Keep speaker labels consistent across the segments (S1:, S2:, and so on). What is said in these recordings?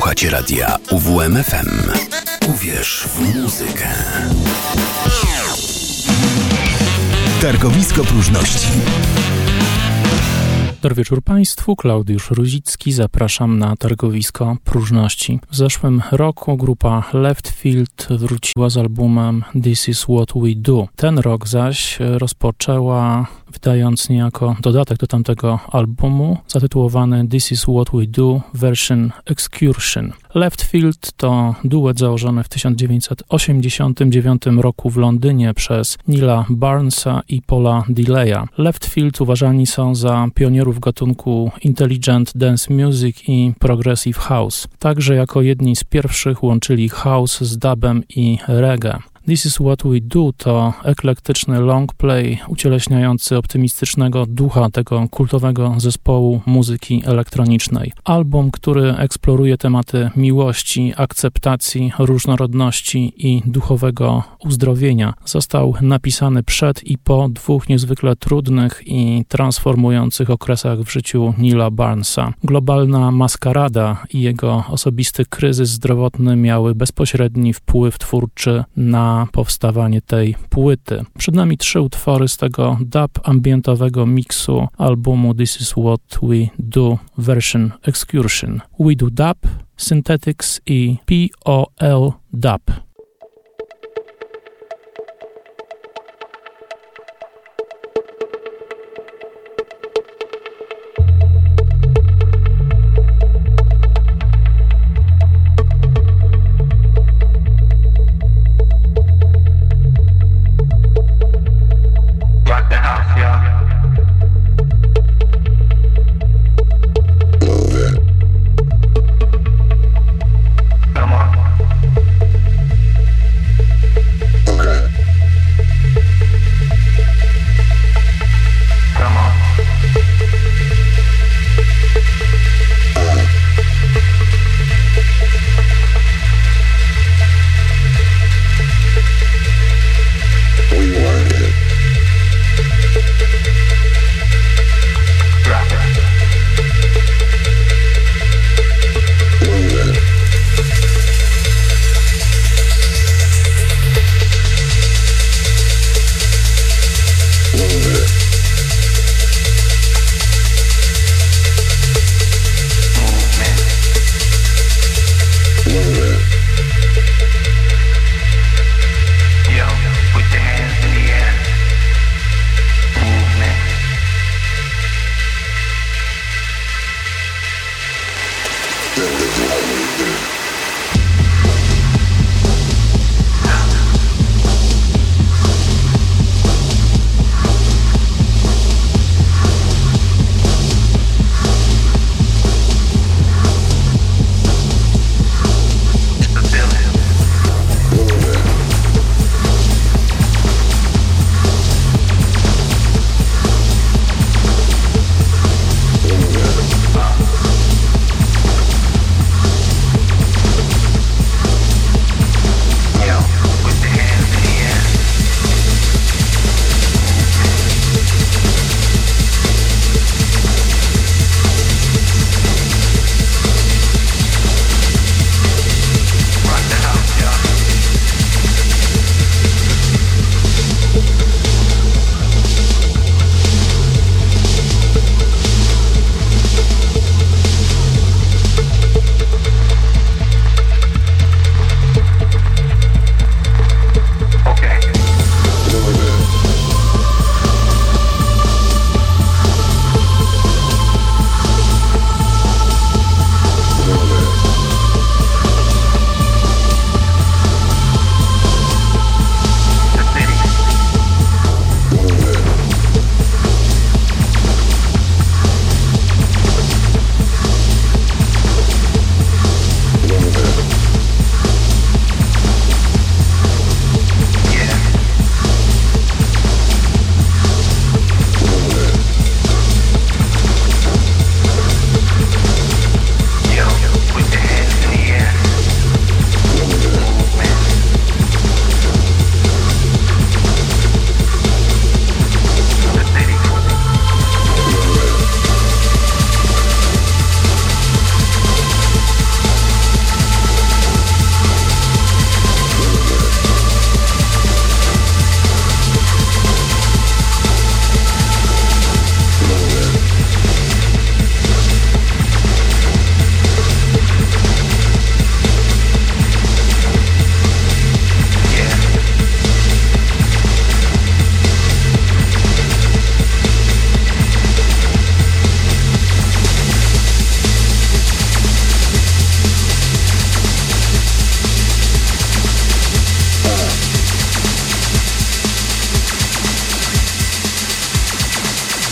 S1: Słuchacie radia UWMFM. Uwierz w muzykę. Targowisko próżności.
S2: Dobry wieczór Państwu, Klaudiusz Ruzicki, zapraszam na targowisko próżności. W zeszłym roku grupa Left Field wróciła z albumem This Is What We Do. Ten rok zaś rozpoczęła wydając niejako dodatek do tamtego albumu zatytułowany This Is What We Do Version Excursion. Left Field to duet założony w 1989 roku w Londynie przez Nila Barnesa i Paula Delaya. Left Field uważani są za pionierów gatunku Intelligent Dance Music i Progressive House. Także jako jedni z pierwszych łączyli house z dubem i reggae. This is What We Do to eklektyczny long play ucieleśniający optymistycznego ducha tego kultowego zespołu muzyki elektronicznej. Album, który eksploruje tematy miłości, akceptacji, różnorodności i duchowego uzdrowienia, został napisany przed i po dwóch niezwykle trudnych i transformujących okresach w życiu Nila Barnesa. Globalna maskarada i jego osobisty kryzys zdrowotny miały bezpośredni wpływ twórczy na powstawanie tej płyty. Przed nami trzy utwory z tego dub ambientowego miksu albumu This Is What We Do Version Excursion. We Do Dub, Synthetics i POL Dub. the house, yeah.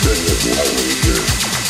S2: Then there's no way here.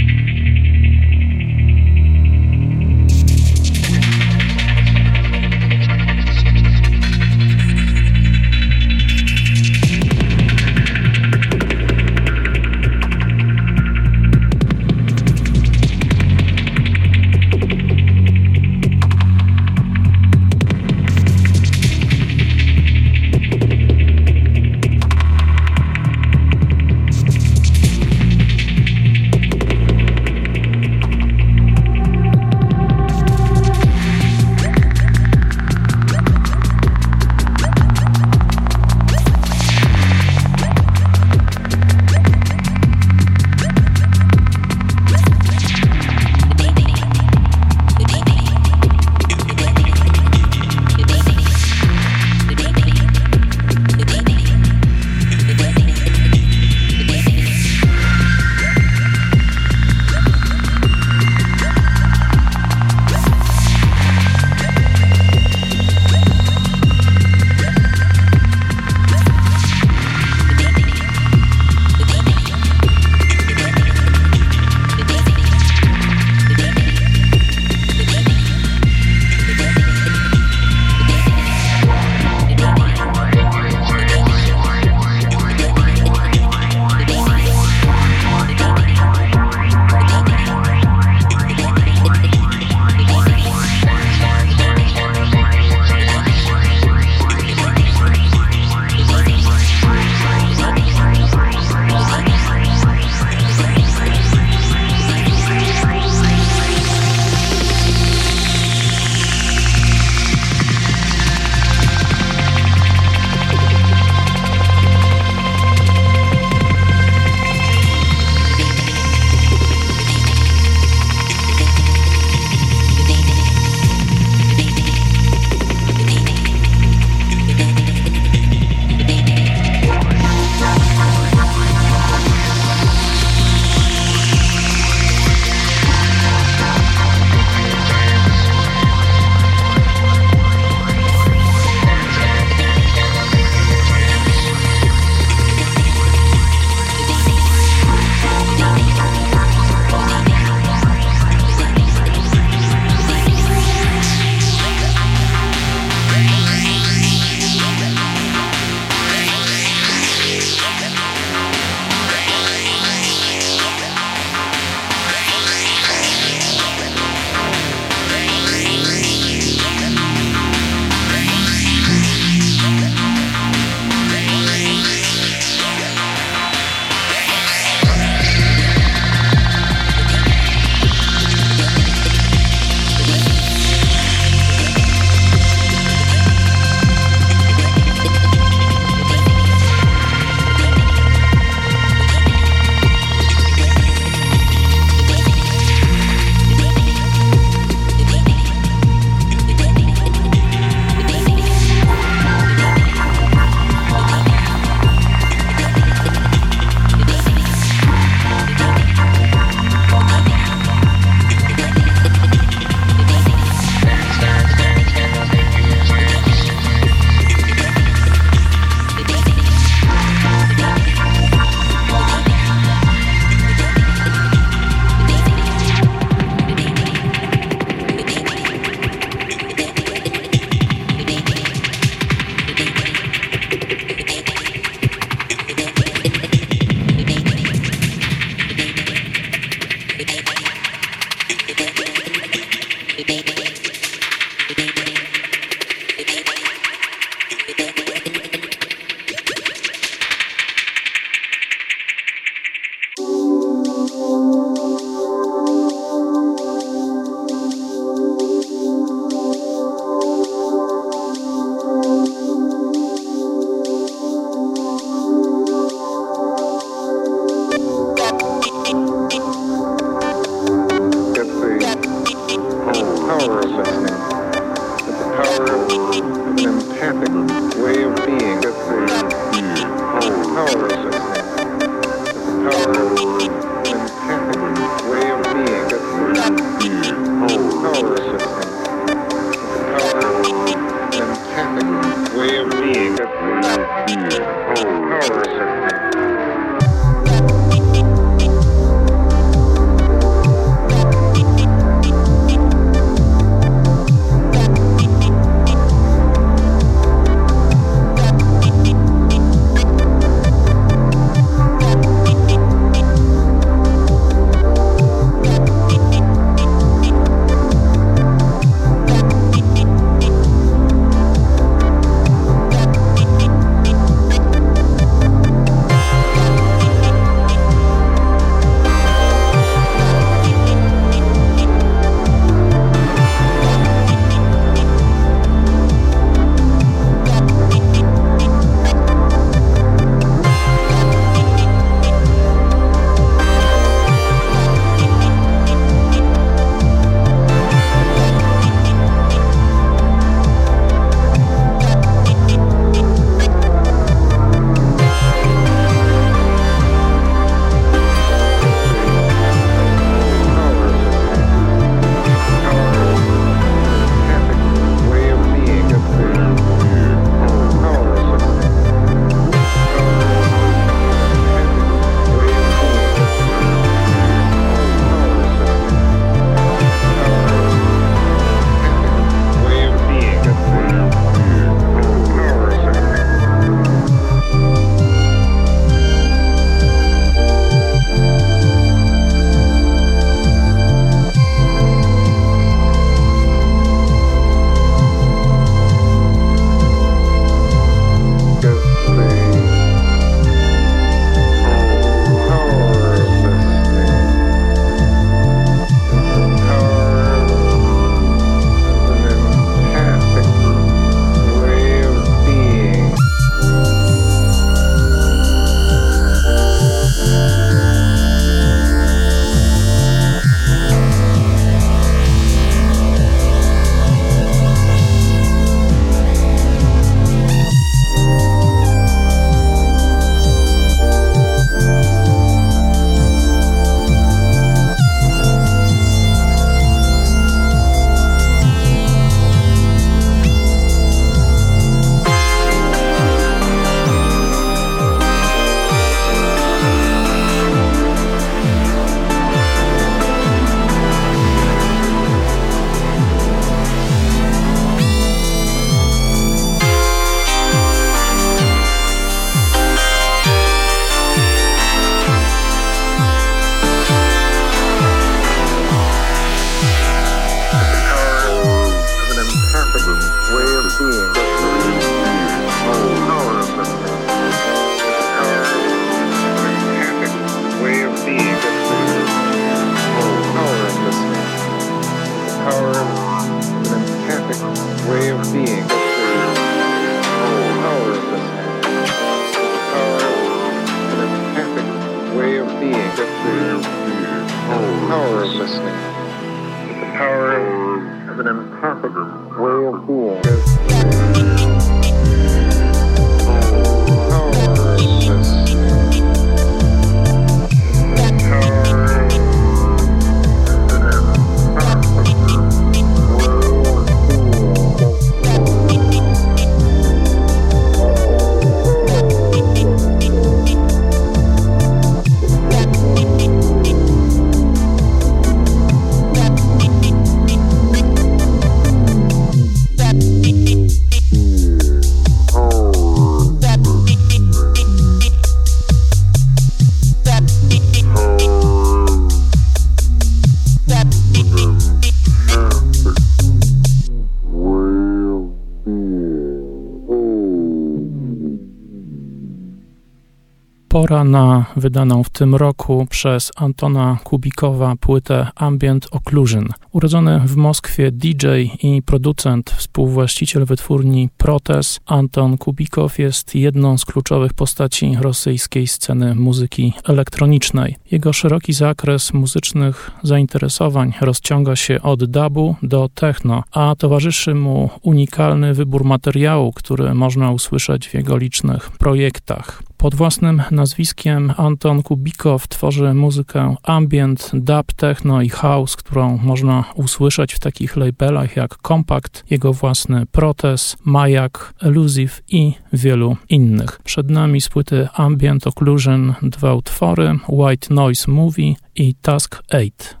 S2: Pora na wydaną w tym roku przez Antona Kubikowa płytę Ambient Occlusion. Urodzony w Moskwie DJ i producent, współwłaściciel wytwórni Protes, Anton Kubikow jest jedną z kluczowych postaci rosyjskiej sceny muzyki elektronicznej. Jego szeroki zakres muzycznych zainteresowań rozciąga się od dubu do techno, a towarzyszy mu unikalny wybór materiału, który można usłyszeć w jego licznych projektach. Pod własnym nazwiskiem Anton Kubikow tworzy muzykę ambient, dub, techno i house, którą można usłyszeć w takich labelach jak Compact, jego własny Protes, Majak, Elusive i wielu innych. Przed nami z płyty Ambient Occlusion dwa utwory White Noise Movie i Task 8.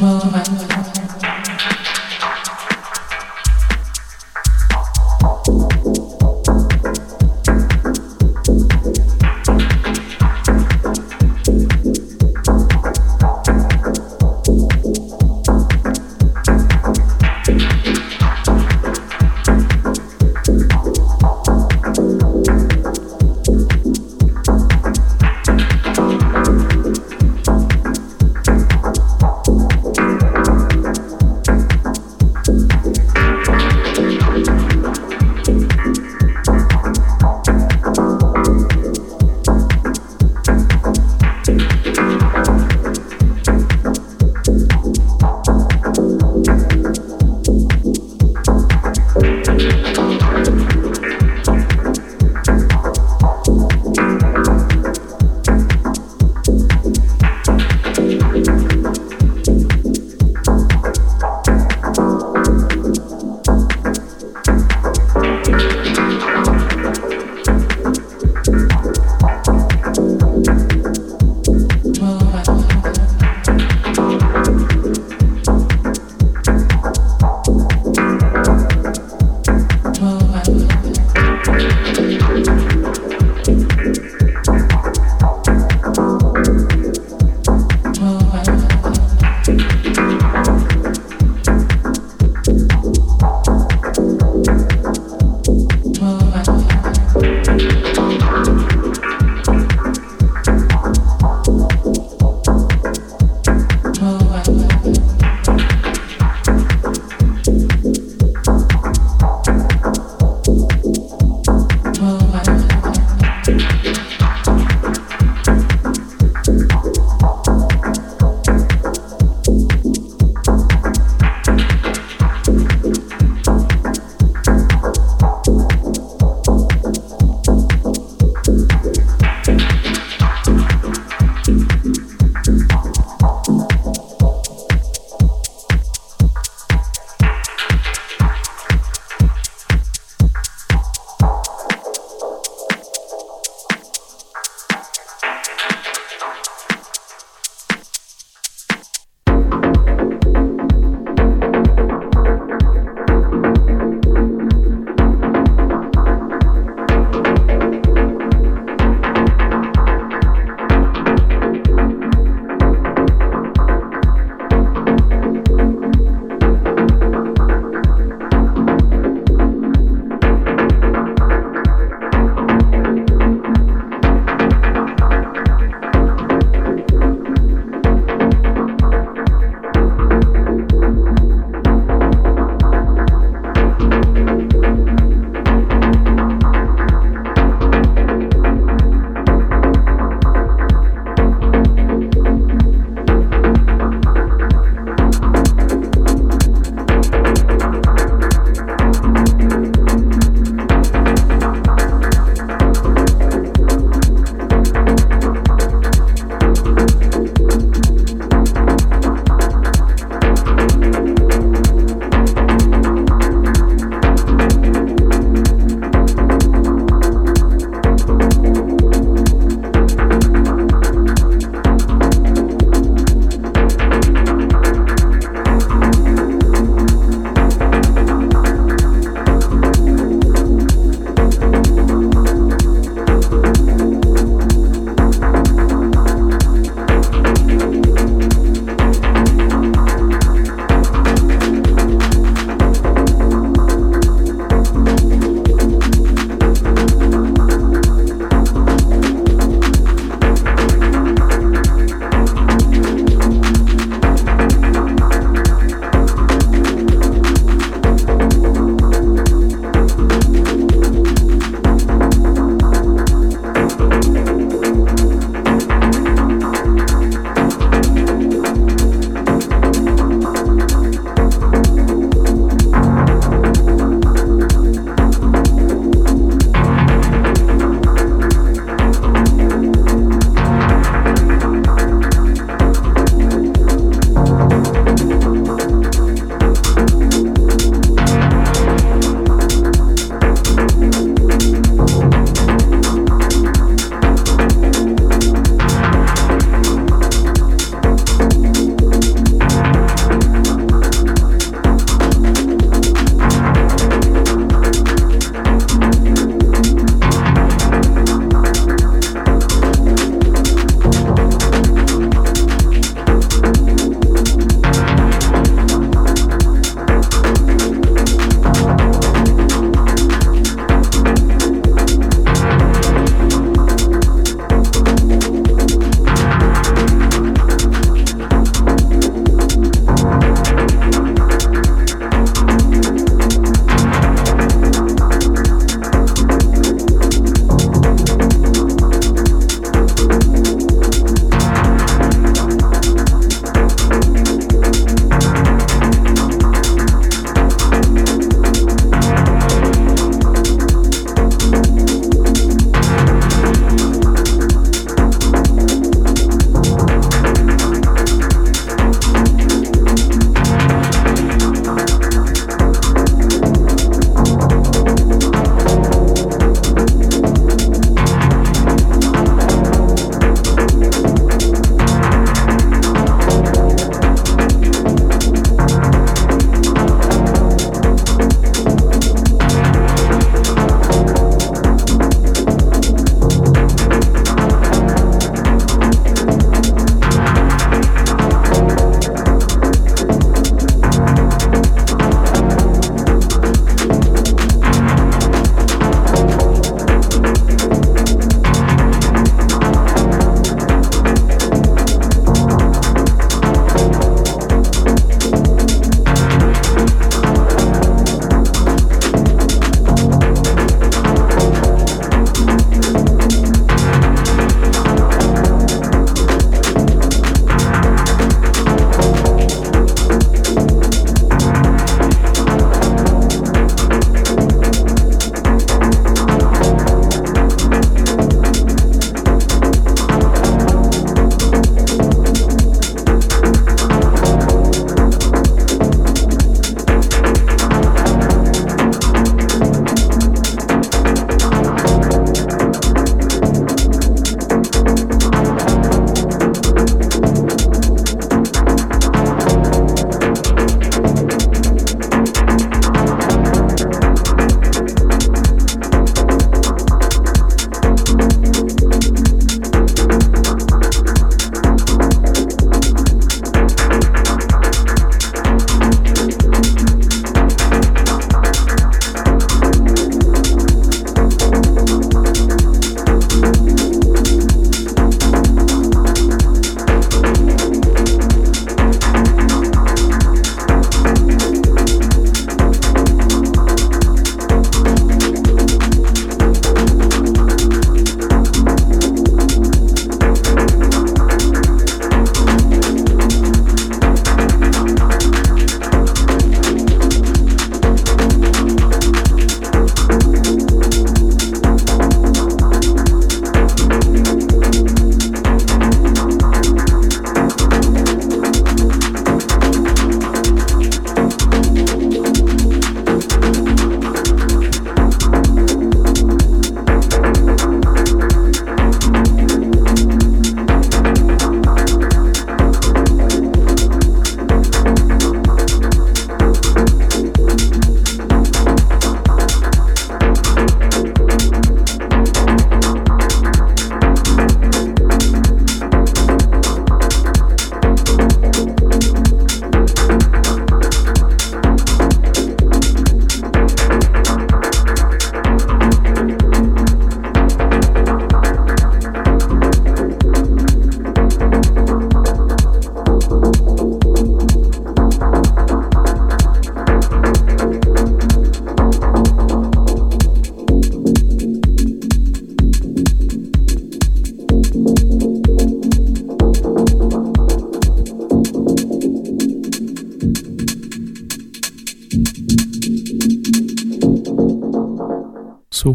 S2: moment.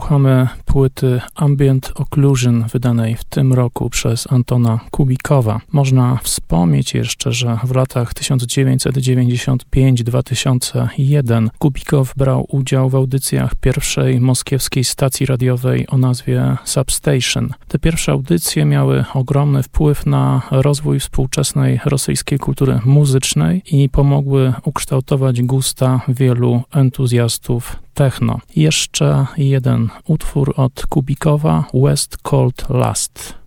S2: Słuchamy płyty Ambient Occlusion wydanej w tym roku przez Antona Kubikowa. Można wspomnieć jeszcze, że w latach 1995-2001 Kubikow brał udział w audycjach pierwszej moskiewskiej stacji radiowej o nazwie Substation. Te pierwsze audycje miały ogromny wpływ na rozwój współczesnej rosyjskiej kultury muzycznej i pomogły ukształtować gusta wielu entuzjastów techno. Jeszcze jeden utwór od Kubikowa, West Cold Last.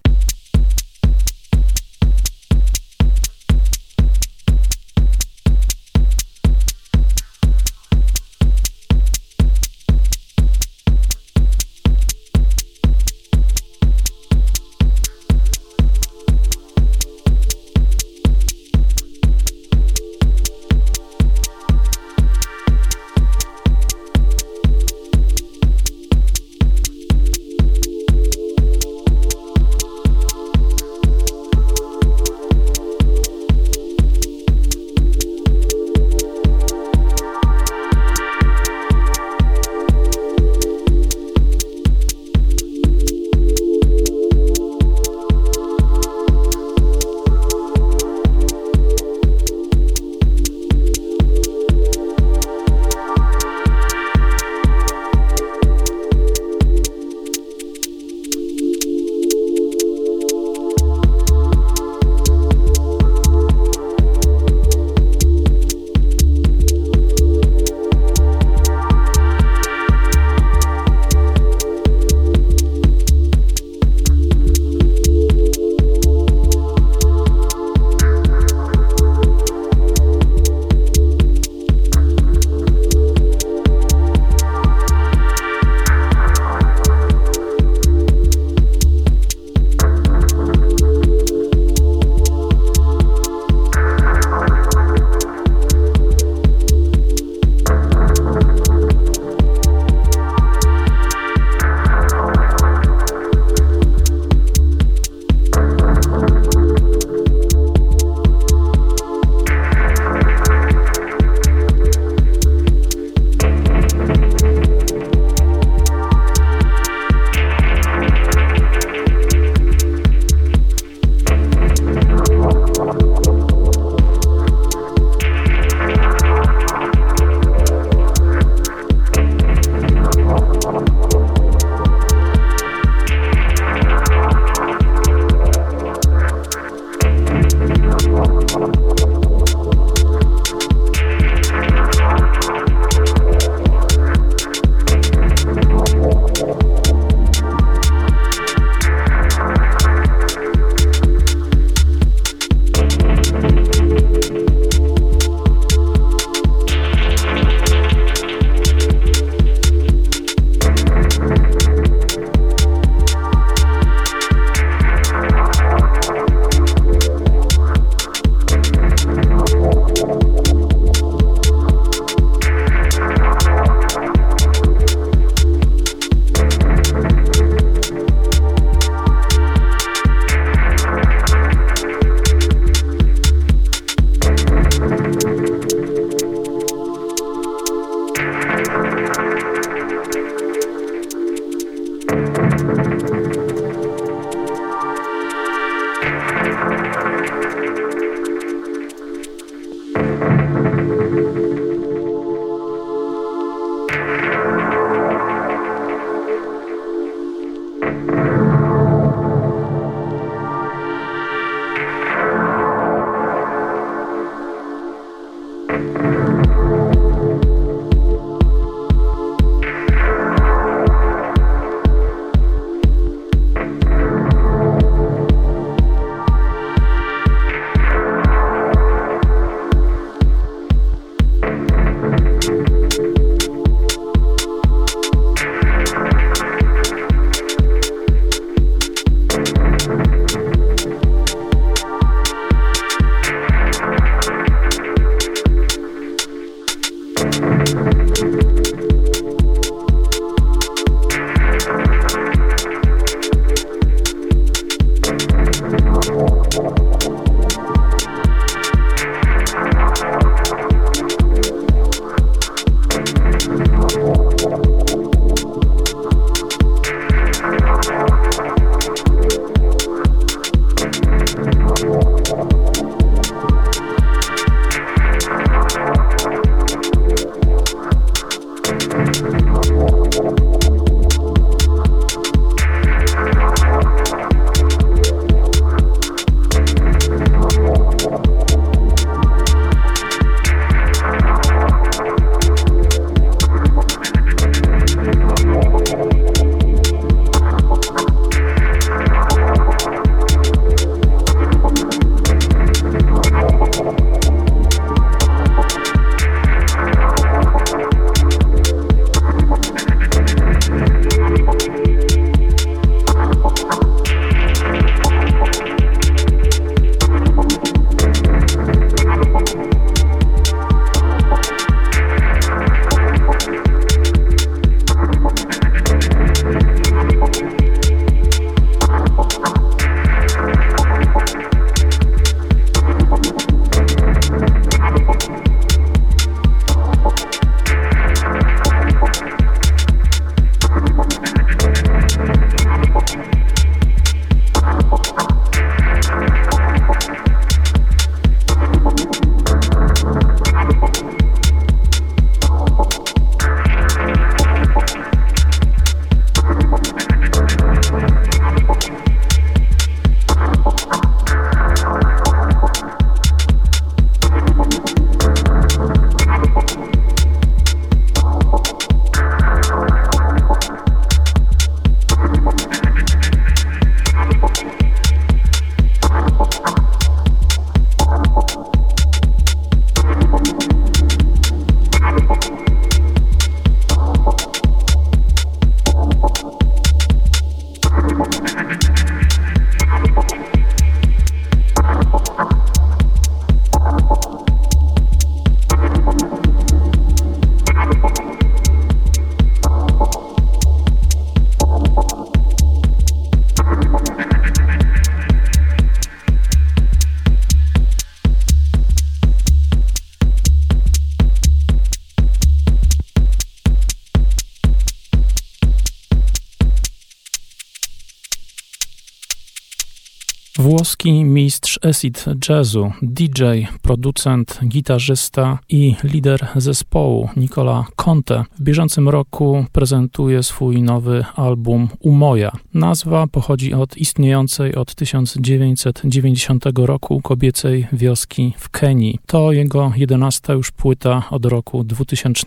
S2: Włoski mistrz acid jazzu, DJ, producent, gitarzysta i lider zespołu Nicola Conte w bieżącym roku prezentuje swój nowy album Umoja. Nazwa pochodzi od istniejącej od 1990 roku kobiecej wioski w Kenii. To jego jedenasta już płyta od roku 2000.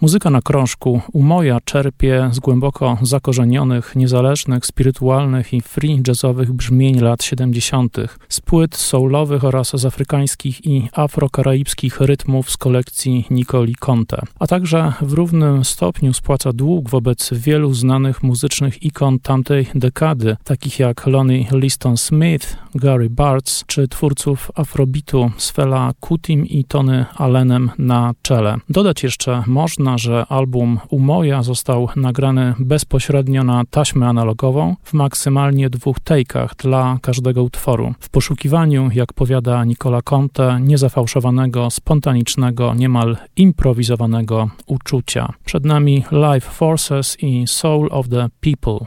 S2: Muzyka na krążku Umoja czerpie z głęboko zakorzenionych, niezależnych, spirytualnych i free jazzowych brzmień lat 70., z płyt soulowych oraz z afrykańskich i afrokaraibskich rytmów z kolekcji Nicoli Conte, a także w równym stopniu spłaca dług wobec wielu znanych muzycznych ikon tamtej dekady, takich jak Lonnie Liston Smith, Gary Bartz czy twórców afrobitu Sfela Kutim i Tony Allenem na czele. Dodać jeszcze można, że album Umoja został nagrany bezpośrednio na taśmę analogową w maksymalnie dwóch take'ach dla każdego utworu. W poszukiwaniu, jak powiada Nicola Conte, niezafałszowanego, spontanicznego, niemal improwizowanego uczucia. Przed nami Life Forces i Soul of the People.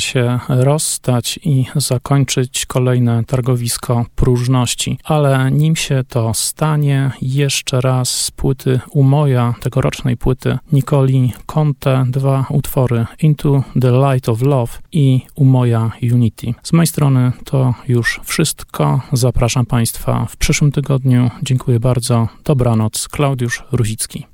S3: Się rozstać i zakończyć kolejne targowisko próżności. Ale nim się to stanie, jeszcze raz z płyty Umoja, tegorocznej płyty Nicoli Conte, dwa utwory Into the Light of Love i Umoja Unity. Z mojej strony to już wszystko. Zapraszam Państwa w przyszłym tygodniu. Dziękuję bardzo. Dobranoc. Klaudiusz Ruzicki.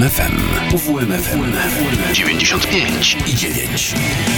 S1: UWMFM. UWMFM 95 i 9.